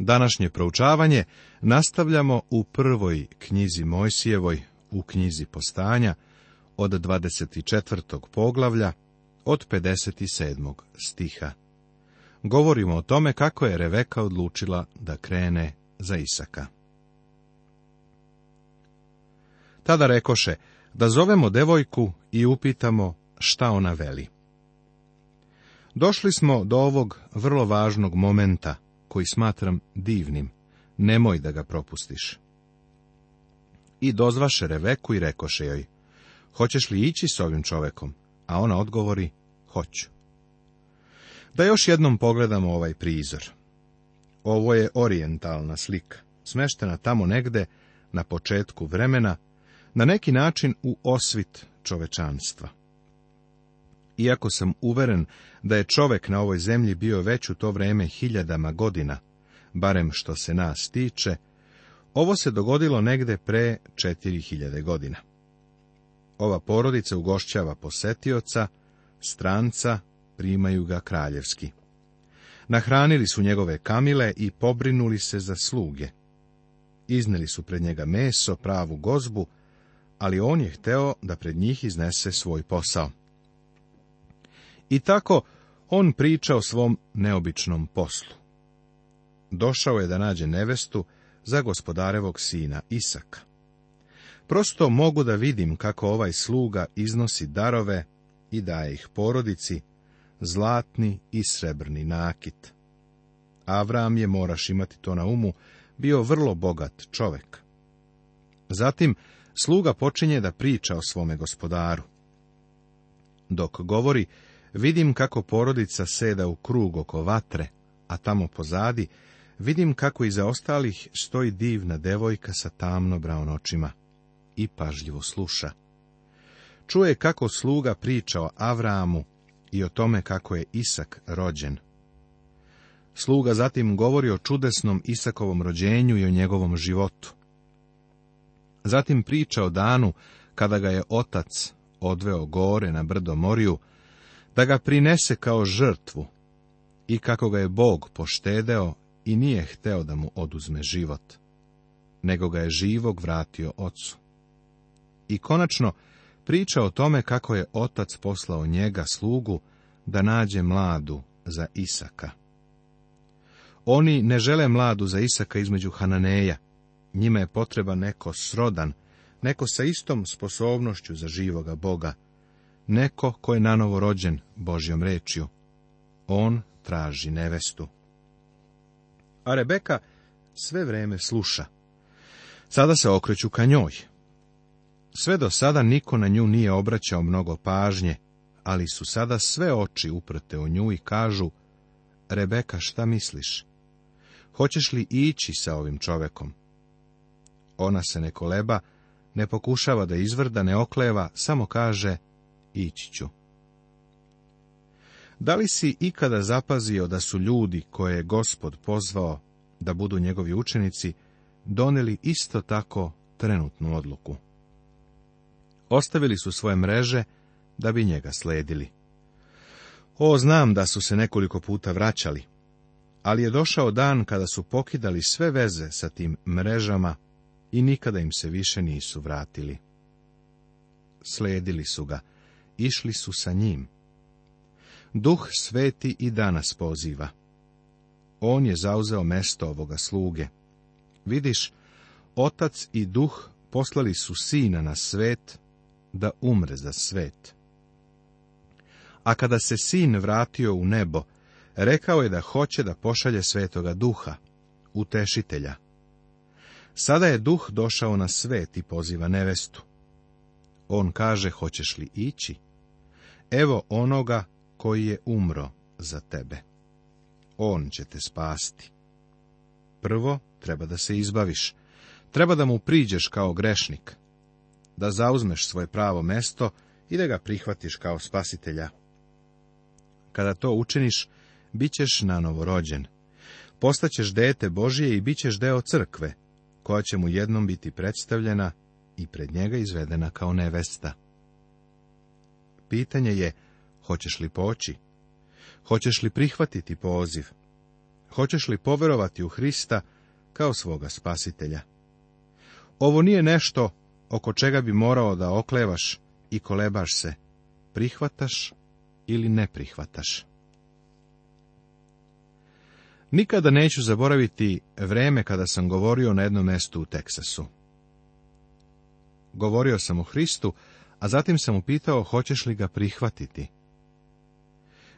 Današnje proučavanje nastavljamo u prvoj knjizi Mojsijevoj, u knjizi postanja, od 24. poglavlja, od 57. stiha. Govorimo o tome kako je Reveka odlučila da krene za Isaka. Tada rekoše da zovemo devojku i upitamo šta ona veli. Došli smo do ovog vrlo važnog momenta – koji smatram divnim, nemoj da ga propustiš. I dozvaše Reveku i rekoše joj, hoćeš li ići s ovim čovekom? A ona odgovori, hoću. Da još jednom pogledamo ovaj prizor. Ovo je orijentalna slika, smeštena tamo negde, na početku vremena, na neki način u osvit čovečanstva iako sam uveren da je čovek na ovoj zemlji bio već u to vreme hiljadama godina, barem što se nas tiče, ovo se dogodilo negde pre 4000 godina. Ova porodica ugošćava posetioca, stranca, primaju ga kraljevski. Nahranili su njegove kamile i pobrinuli se za sluge. Izneli su pred njega meso, pravu gozbu, ali on je hteo da pred njih iznese svoj posao. I tako on priča o svom neobičnom poslu. Došao je da nađe nevestu za gospodarevog sina Isaka. Prosto mogu da vidim kako ovaj sluga iznosi darove i daje ih porodici, zlatni i srebrni nakit. Avram je, moraš imati to na umu, bio vrlo bogat čovek. Zatim, sluga počinje da priča o svome gospodaru. Dok govori, Vidim kako porodica seda u krug oko vatre, a tamo pozadi vidim kako iza ostalih stoji divna devojka sa tamno braun očima i pažljivo sluša. Čuje kako sluga priča o Avramu i o tome kako je Isak rođen. Sluga zatim govori o čudesnom Isakovom rođenju i o njegovom životu. Zatim priča o danu kada ga je otac odveo gore na brdo Moriju da ga prinese kao žrtvu i kako ga je Bog poštedeo i nije hteo da mu oduzme život, nego ga je živog vratio ocu. I konačno priča o tome kako je otac poslao njega slugu da nađe mladu za Isaka. Oni ne žele mladu za Isaka između Hananeja, njima je potreba neko srodan, neko sa istom sposobnošću za živoga Boga, neko ko je nanovo rođen Božjom rečju. On traži nevestu. A Rebeka sve vreme sluša. Sada se okreću ka njoj. Sve do sada niko na nju nije obraćao mnogo pažnje, ali su sada sve oči uprte u nju i kažu, Rebeka, šta misliš? Hoćeš li ići sa ovim čovekom? Ona se ne koleba, ne pokušava da izvrda, ne okleva, samo kaže, ići ću. Da li si ikada zapazio da su ljudi koje je gospod pozvao da budu njegovi učenici, doneli isto tako trenutnu odluku? Ostavili su svoje mreže da bi njega sledili. O, znam da su se nekoliko puta vraćali, ali je došao dan kada su pokidali sve veze sa tim mrežama i nikada im se više nisu vratili. Sledili su ga, išli su sa njim. Duh sveti i danas poziva. On je zauzeo mesto ovoga sluge. Vidiš, otac i duh poslali su sina na svet, da umre za svet. A kada se sin vratio u nebo, rekao je da hoće da pošalje svetoga duha, utešitelja. Sada je duh došao na svet i poziva nevestu. On kaže, hoćeš li ići? evo onoga koji je umro za tebe. On će te spasti. Prvo, treba da se izbaviš. Treba da mu priđeš kao grešnik. Da zauzmeš svoje pravo mesto i da ga prihvatiš kao spasitelja. Kada to učiniš, bit ćeš na novorođen. Postaćeš dete Božije i bit ćeš deo crkve, koja će mu jednom biti predstavljena i pred njega izvedena kao nevesta. Pitanje je, hoćeš li poći? Hoćeš li prihvatiti poziv? Hoćeš li poverovati u Hrista kao svoga spasitelja? Ovo nije nešto oko čega bi morao da oklevaš i kolebaš se. Prihvataš ili ne prihvataš? Nikada neću zaboraviti vreme kada sam govorio na jednom mestu u Teksasu. Govorio sam o Hristu, a zatim sam pitao hoćeš li ga prihvatiti.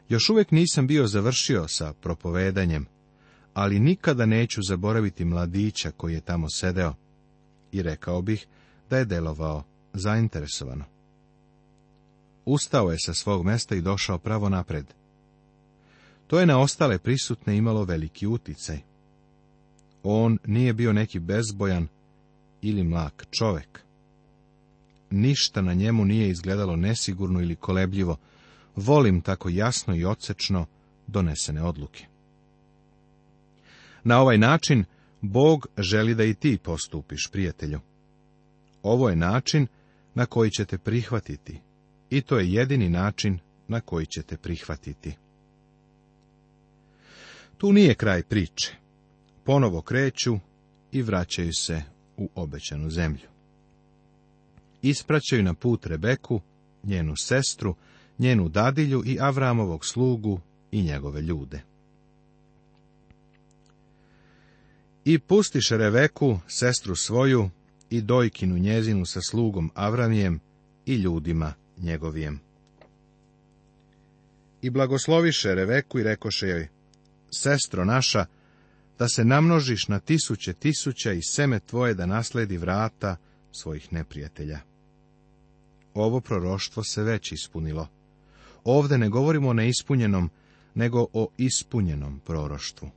Još uvijek nisam bio završio sa propovedanjem, ali nikada neću zaboraviti mladića koji je tamo sedeo i rekao bih da je delovao zainteresovano. Ustao je sa svog mesta i došao pravo napred. To je na ostale prisutne imalo veliki utjecaj. On nije bio neki bezbojan ili mlak čovek ništa na njemu nije izgledalo nesigurno ili kolebljivo. Volim tako jasno i odsečno donesene odluke. Na ovaj način Bog želi da i ti postupiš, prijatelju. Ovo je način na koji ćete prihvatiti i to je jedini način na koji ćete prihvatiti. Tu nije kraj priče. Ponovo kreću i vraćaju se u obećanu zemlju ispraćaju na put Rebeku, njenu sestru, njenu dadilju i Avramovog slugu i njegove ljude. I pustiš Reveku, sestru svoju, i dojkinu njezinu sa slugom Avramijem i ljudima njegovijem. I blagosloviše Reveku i rekoše joj, sestro naša, da se namnožiš na tisuće tisuća i seme tvoje da nasledi vrata svojih neprijatelja ovo proroštvo se već ispunilo. Ovde ne govorimo o neispunjenom, nego o ispunjenom proroštvu.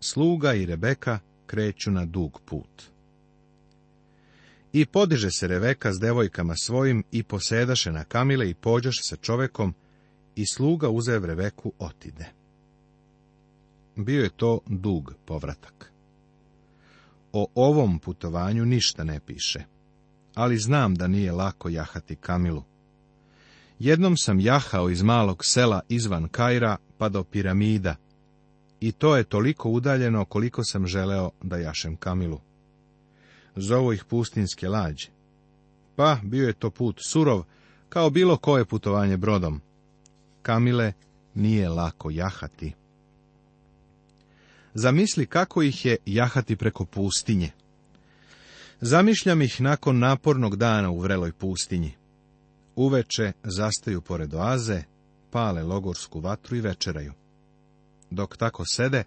Sluga i Rebeka kreću na dug put. I podiže se Rebeka s devojkama svojim i posedaše na kamile i pođaše sa čovekom i sluga uze Rebeku otide. Bio je to dug povratak. O ovom putovanju ništa ne piše ali znam da nije lako jahati Kamilu. Jednom sam jahao iz malog sela izvan Kajra pa do piramida, i to je toliko udaljeno koliko sam želeo da jašem Kamilu. Zovu ih pustinske lađe. Pa bio je to put surov, kao bilo koje putovanje brodom. Kamile nije lako jahati. Zamisli kako ih je jahati preko pustinje. Zamišljam ih nakon napornog dana u vreloj pustinji. Uveče zastaju pored oaze, pale logorsku vatru i večeraju. Dok tako sede,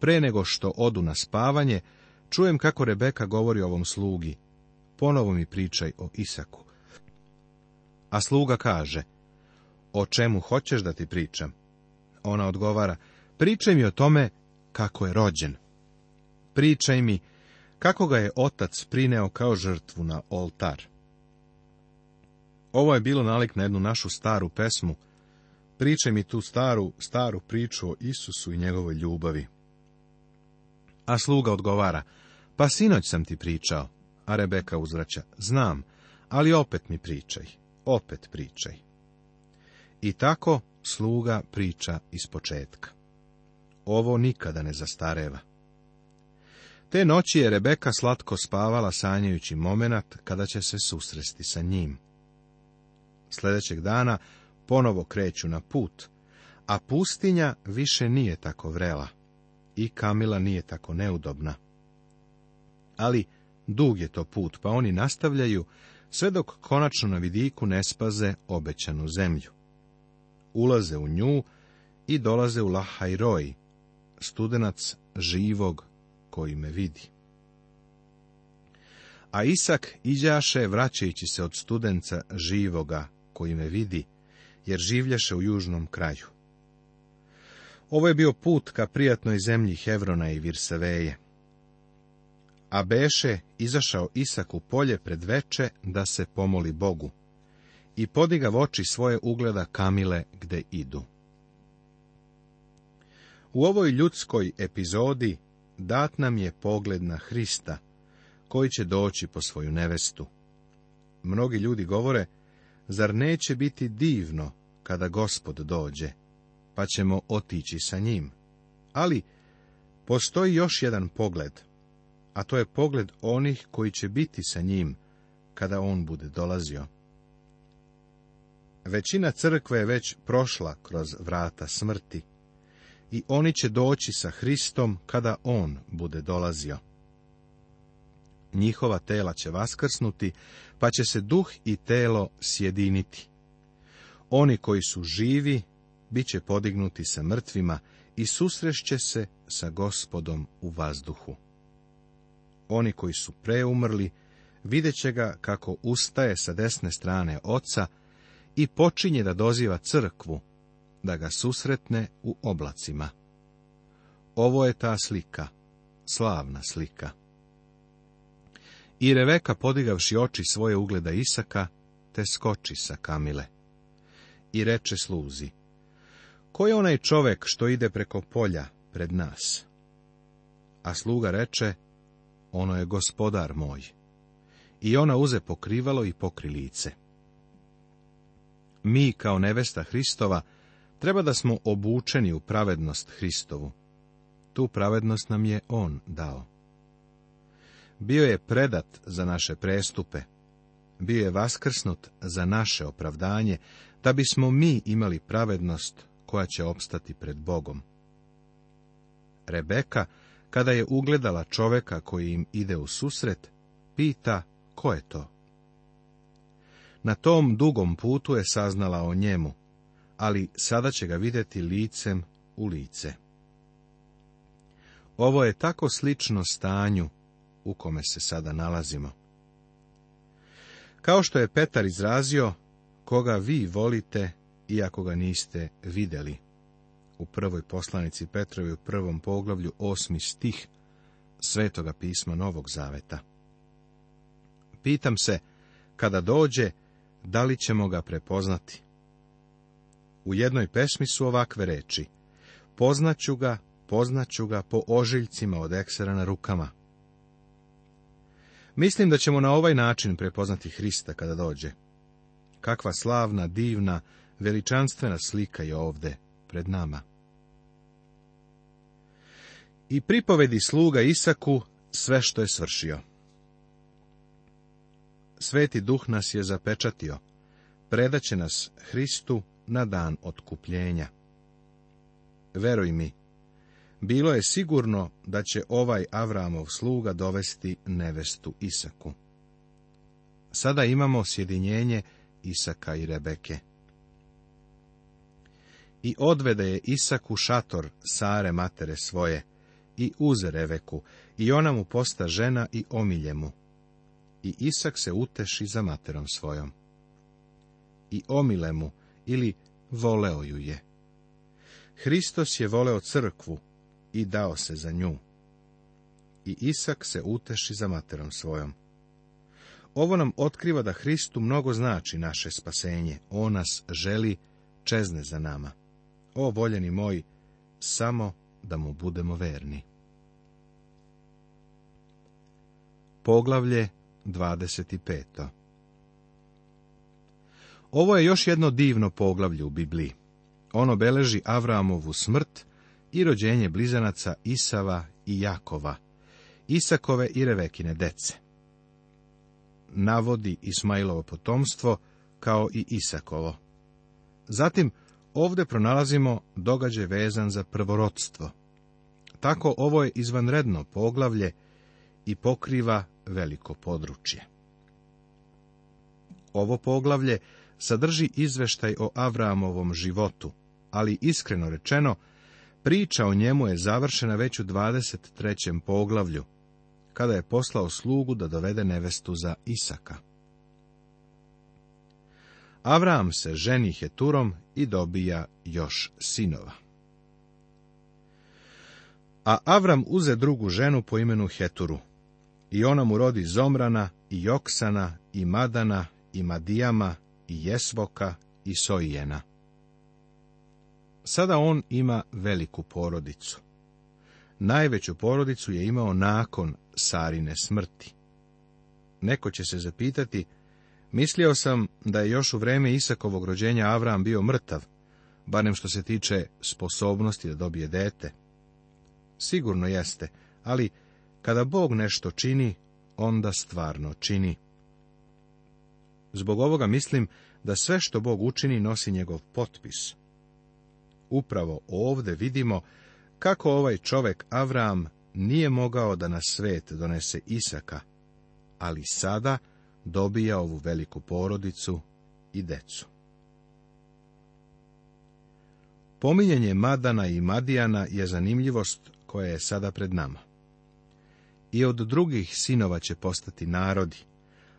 pre nego što odu na spavanje, čujem kako Rebeka govori ovom slugi. Ponovo mi pričaj o Isaku. A sluga kaže, o čemu hoćeš da ti pričam? Ona odgovara, pričaj mi o tome kako je rođen. Pričaj mi kako ga je otac prineo kao žrtvu na oltar. Ovo je bilo nalik na jednu našu staru pesmu, Pričaj mi tu staru, staru priču o Isusu i njegovoj ljubavi. A sluga odgovara, pa sinoć sam ti pričao, a Rebeka uzvraća, znam, ali opet mi pričaj, opet pričaj. I tako sluga priča iz početka. Ovo nikada ne zastareva. Te noći je Rebeka slatko spavala sanjajući momenat kada će se susresti sa njim. Sljedećeg dana ponovo kreću na put, a pustinja više nije tako vrela i Kamila nije tako neudobna. Ali dug je to put, pa oni nastavljaju sve dok konačno na vidiku ne spaze obećanu zemlju. Ulaze u nju i dolaze u Lahajroj, studenac živog koji me vidi. A Isak iđaše vraćajući se od studenca živoga koji me vidi, jer življaše u južnom kraju. Ovo je bio put ka prijatnoj zemlji Hevrona i Virseveje. A beše izašao Isak u polje pred veče da se pomoli Bogu i podigao oči svoje ugleda kamile gde idu. U ovoj ljudskoj epizodi dat nam je pogled na Hrista, koji će doći po svoju nevestu. Mnogi ljudi govore, zar neće biti divno kada gospod dođe, pa ćemo otići sa njim. Ali, postoji još jedan pogled, a to je pogled onih koji će biti sa njim kada on bude dolazio. Većina crkve je već prošla kroz vrata smrti i oni će doći sa Hristom kada On bude dolazio. Njihova tela će vaskrsnuti, pa će se duh i telo sjediniti. Oni koji su živi, bit će podignuti sa mrtvima i susrešće se sa gospodom u vazduhu. Oni koji su preumrli, vidjet će ga kako ustaje sa desne strane oca i počinje da doziva crkvu, da ga susretne u oblacima. Ovo je ta slika, slavna slika. I Reveka, podigavši oči svoje ugleda Isaka, te skoči sa kamile. I reče sluzi, ko je onaj čovek što ide preko polja pred nas? A sluga reče, ono je gospodar moj. I ona uze pokrivalo i pokrilice. lice. Mi, kao nevesta Hristova, Treba da smo obučeni u pravednost Hristovu. Tu pravednost nam je On dao. Bio je predat za naše prestupe, bio je vaskrsnut za naše opravdanje, da bismo mi imali pravednost koja će opstati pred Bogom. Rebeka, kada je ugledala čoveka koji im ide u susret, pita ko je to. Na tom dugom putu je saznala o njemu, ali sada će ga vidjeti licem u lice. Ovo je tako slično stanju u kome se sada nalazimo. Kao što je Petar izrazio, koga vi volite, iako ga niste vidjeli. U prvoj poslanici Petrovi u prvom poglavlju osmi stih Svetoga pisma Novog Zaveta. Pitam se, kada dođe, da li ćemo ga prepoznati? U jednoj pesmi su ovakve reči. Poznaću ga, poznaću ga po ožiljcima od eksera na rukama. Mislim da ćemo na ovaj način prepoznati Hrista kada dođe. Kakva slavna, divna, veličanstvena slika je ovde pred nama. I pripovedi sluga Isaku sve što je svršio. Sveti duh nas je zapečatio, predaće nas Hristu na dan otkupljenja. Veruj mi, bilo je sigurno da će ovaj Avramov sluga dovesti nevestu Isaku. Sada imamo sjedinjenje Isaka i Rebeke. I odvede je Isaku šator Sare matere svoje, i uze Reveku, i ona mu posta žena i omilje mu. I Isak se uteši za materom svojom. I omile mu, ili voleo ju je. Hristos je voleo crkvu i dao se za nju. I Isak se uteši za materom svojom. Ovo nam otkriva da Hristu mnogo znači naše spasenje. On nas želi, čezne za nama. O, voljeni moj samo da mu budemo verni. Poglavlje 25. Ovo je još jedno divno poglavlje u Bibliji. Ono beleži Avramovu smrt i rođenje blizanaca Isava i Jakova, Isakove i Revekine dece. Navodi Ismailovo potomstvo kao i Isakovo. Zatim, ovdje pronalazimo događaj vezan za prvorodstvo. Tako ovo je izvanredno poglavlje i pokriva veliko područje. Ovo poglavlje sadrži izveštaj o Avramovom životu, ali iskreno rečeno, priča o njemu je završena već u 23. poglavlju, kada je poslao slugu da dovede nevestu za Isaka. Avram se ženi Heturom i dobija još sinova. A Avram uze drugu ženu po imenu Heturu, i ona mu rodi Zomrana, i Joksana, i Madana, i Madijama, i Jesvoka i Sojena. Sada on ima veliku porodicu. Najveću porodicu je imao nakon Sarine smrti. Neko će se zapitati, mislio sam da je još u vreme Isakovog rođenja Avram bio mrtav, barem što se tiče sposobnosti da dobije dete. Sigurno jeste, ali kada Bog nešto čini, onda stvarno čini. Zbog ovoga mislim da sve što Bog učini nosi njegov potpis. Upravo ovdje vidimo kako ovaj čovjek Avram nije mogao da na svet donese Isaka, ali sada dobija ovu veliku porodicu i decu. Pominjanje Madana i Madijana je zanimljivost koja je sada pred nama. I od drugih sinova će postati narodi,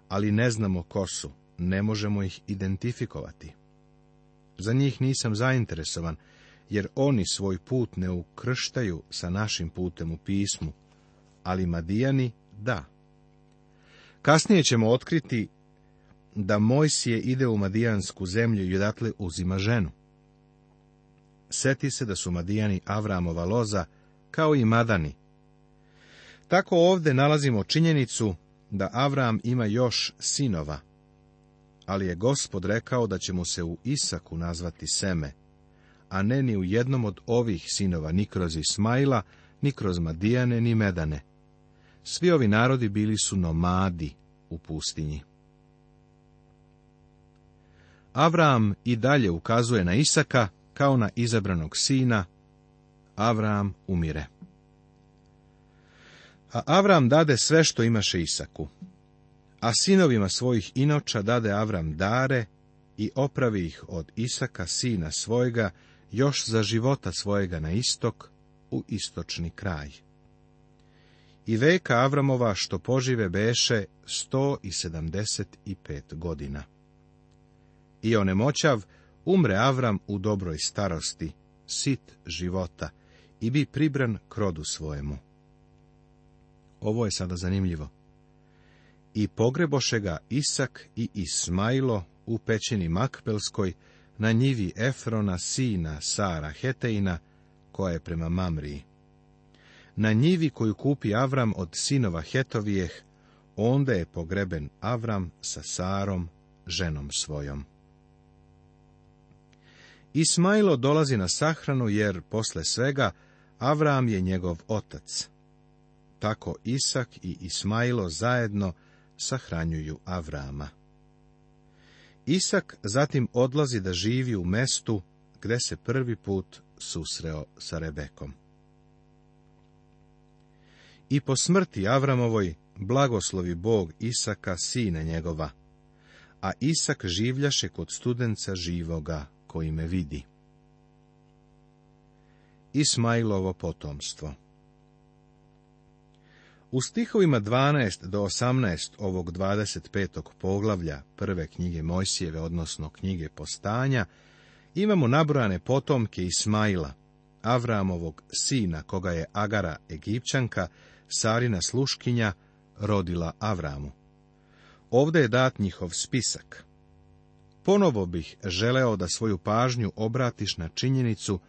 ali ne znamo ko su, ne možemo ih identifikovati. Za njih nisam zainteresovan, jer oni svoj put ne ukrštaju sa našim putem u pismu, ali Madijani da. Kasnije ćemo otkriti da Mojsije ide u Madijansku zemlju i odatle uzima ženu. Seti se da su Madijani Avramova loza, kao i Madani. Tako ovdje nalazimo činjenicu da Avram ima još sinova, ali je gospod rekao da će mu se u Isaku nazvati Seme, a ne ni u jednom od ovih sinova, ni kroz Ismaila, ni kroz Madijane, ni Medane. Svi ovi narodi bili su nomadi u pustinji. Avram i dalje ukazuje na Isaka kao na izabranog sina. Avram umire. A Avram dade sve što imaše Isaku. A sinovima svojih inoča dade Avram dare i opravi ih od Isaka, sina svojega, još za života svojega na istok, u istočni kraj. I veka Avramova što požive beše sto i sedamdeset i pet godina. I onemoćav umre Avram u dobroj starosti, sit života, i bi pribran krodu svojemu. Ovo je sada zanimljivo i pogreboše ga Isak i Ismajlo u pećini Makpelskoj na njivi Efrona sina Sara Heteina, koja je prema Mamriji. Na njivi koju kupi Avram od sinova Hetovijeh, onda je pogreben Avram sa Sarom, ženom svojom. Ismajlo dolazi na sahranu jer, posle svega, Avram je njegov otac. Tako Isak i Ismajlo zajedno sahranjuju Avrama. Isak zatim odlazi da živi u mestu gde se prvi put susreo sa Rebekom. I po smrti Avramovoj blagoslovi Bog Isaka sine njegova, a Isak življaše kod studenca živoga koji me vidi. Ismailovo potomstvo u stihovima 12 do 18 ovog 25. poglavlja prve knjige Mojsijeve, odnosno knjige postanja, imamo nabrojane potomke Ismaila, Avramovog sina, koga je Agara Egipćanka, Sarina sluškinja, rodila Avramu. Ovdje je dat njihov spisak. Ponovo bih želeo da svoju pažnju obratiš na činjenicu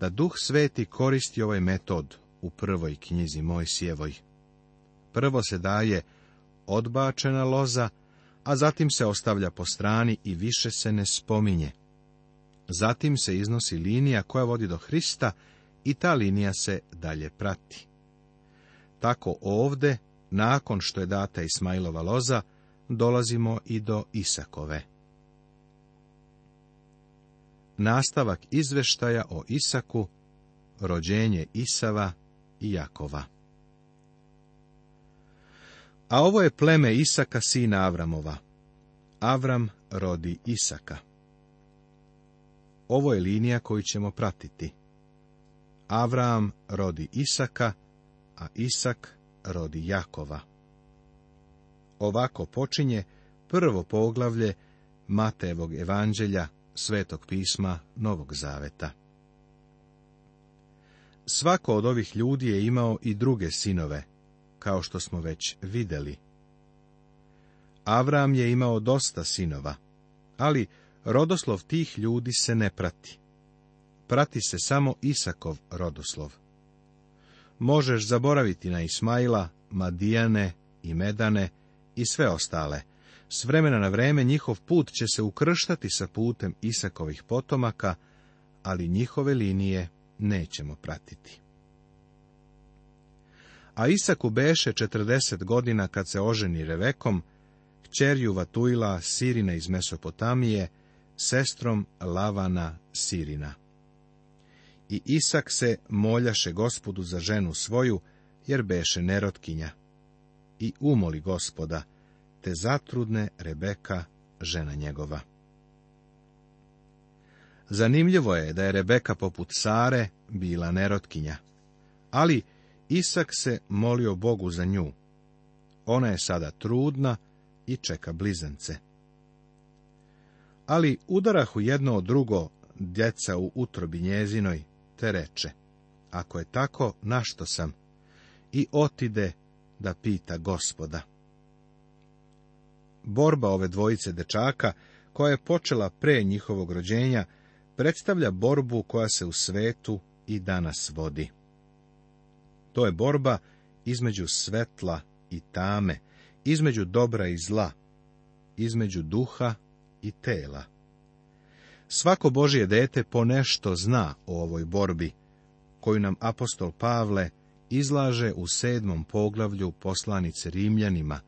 da Duh Sveti koristi ovaj metod u prvoj knjizi Mojsijevoj. Prvo se daje odbačena loza, a zatim se ostavlja po strani i više se ne spominje. Zatim se iznosi linija koja vodi do Hrista i ta linija se dalje prati. Tako ovde, nakon što je data Ismailova loza, dolazimo i do Isakove. Nastavak izveštaja o Isaku, rođenje Isava i Jakova. A ovo je pleme Isaka, sina Avramova. Avram rodi Isaka. Ovo je linija koju ćemo pratiti. Avram rodi Isaka, a Isak rodi Jakova. Ovako počinje prvo poglavlje Matejevog evanđelja, Svetog pisma Novog zaveta. Svako od ovih ljudi je imao i druge sinove, kao što smo već vidjeli. Avram je imao dosta sinova, ali rodoslov tih ljudi se ne prati. Prati se samo Isakov rodoslov. Možeš zaboraviti na Ismaila, Madijane i Medane i sve ostale. S vremena na vreme njihov put će se ukrštati sa putem Isakovih potomaka, ali njihove linije nećemo pratiti. A Isaku beše četrdeset godina kad se oženi Revekom, kćerju Vatuila Sirina iz Mesopotamije, sestrom Lavana Sirina. I Isak se moljaše gospodu za ženu svoju, jer beše nerotkinja. I umoli gospoda, te zatrudne Rebeka, žena njegova. Zanimljivo je da je Rebeka poput Sare bila nerotkinja, ali Isak se molio Bogu za nju. Ona je sada trudna i čeka blizance. Ali u jedno od drugo djeca u utrobi njezinoj, te reče, ako je tako, našto sam? I otide da pita gospoda. Borba ove dvojice dečaka, koja je počela pre njihovog rođenja, predstavlja borbu koja se u svetu i danas vodi. To je borba između svetla i tame, između dobra i zla, između duha i tela. Svako Božje dete ponešto zna o ovoj borbi, koju nam apostol Pavle izlaže u sedmom poglavlju poslanice Rimljanima,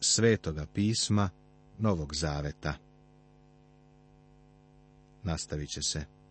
svetoga pisma Novog Zaveta. Nastavit će se.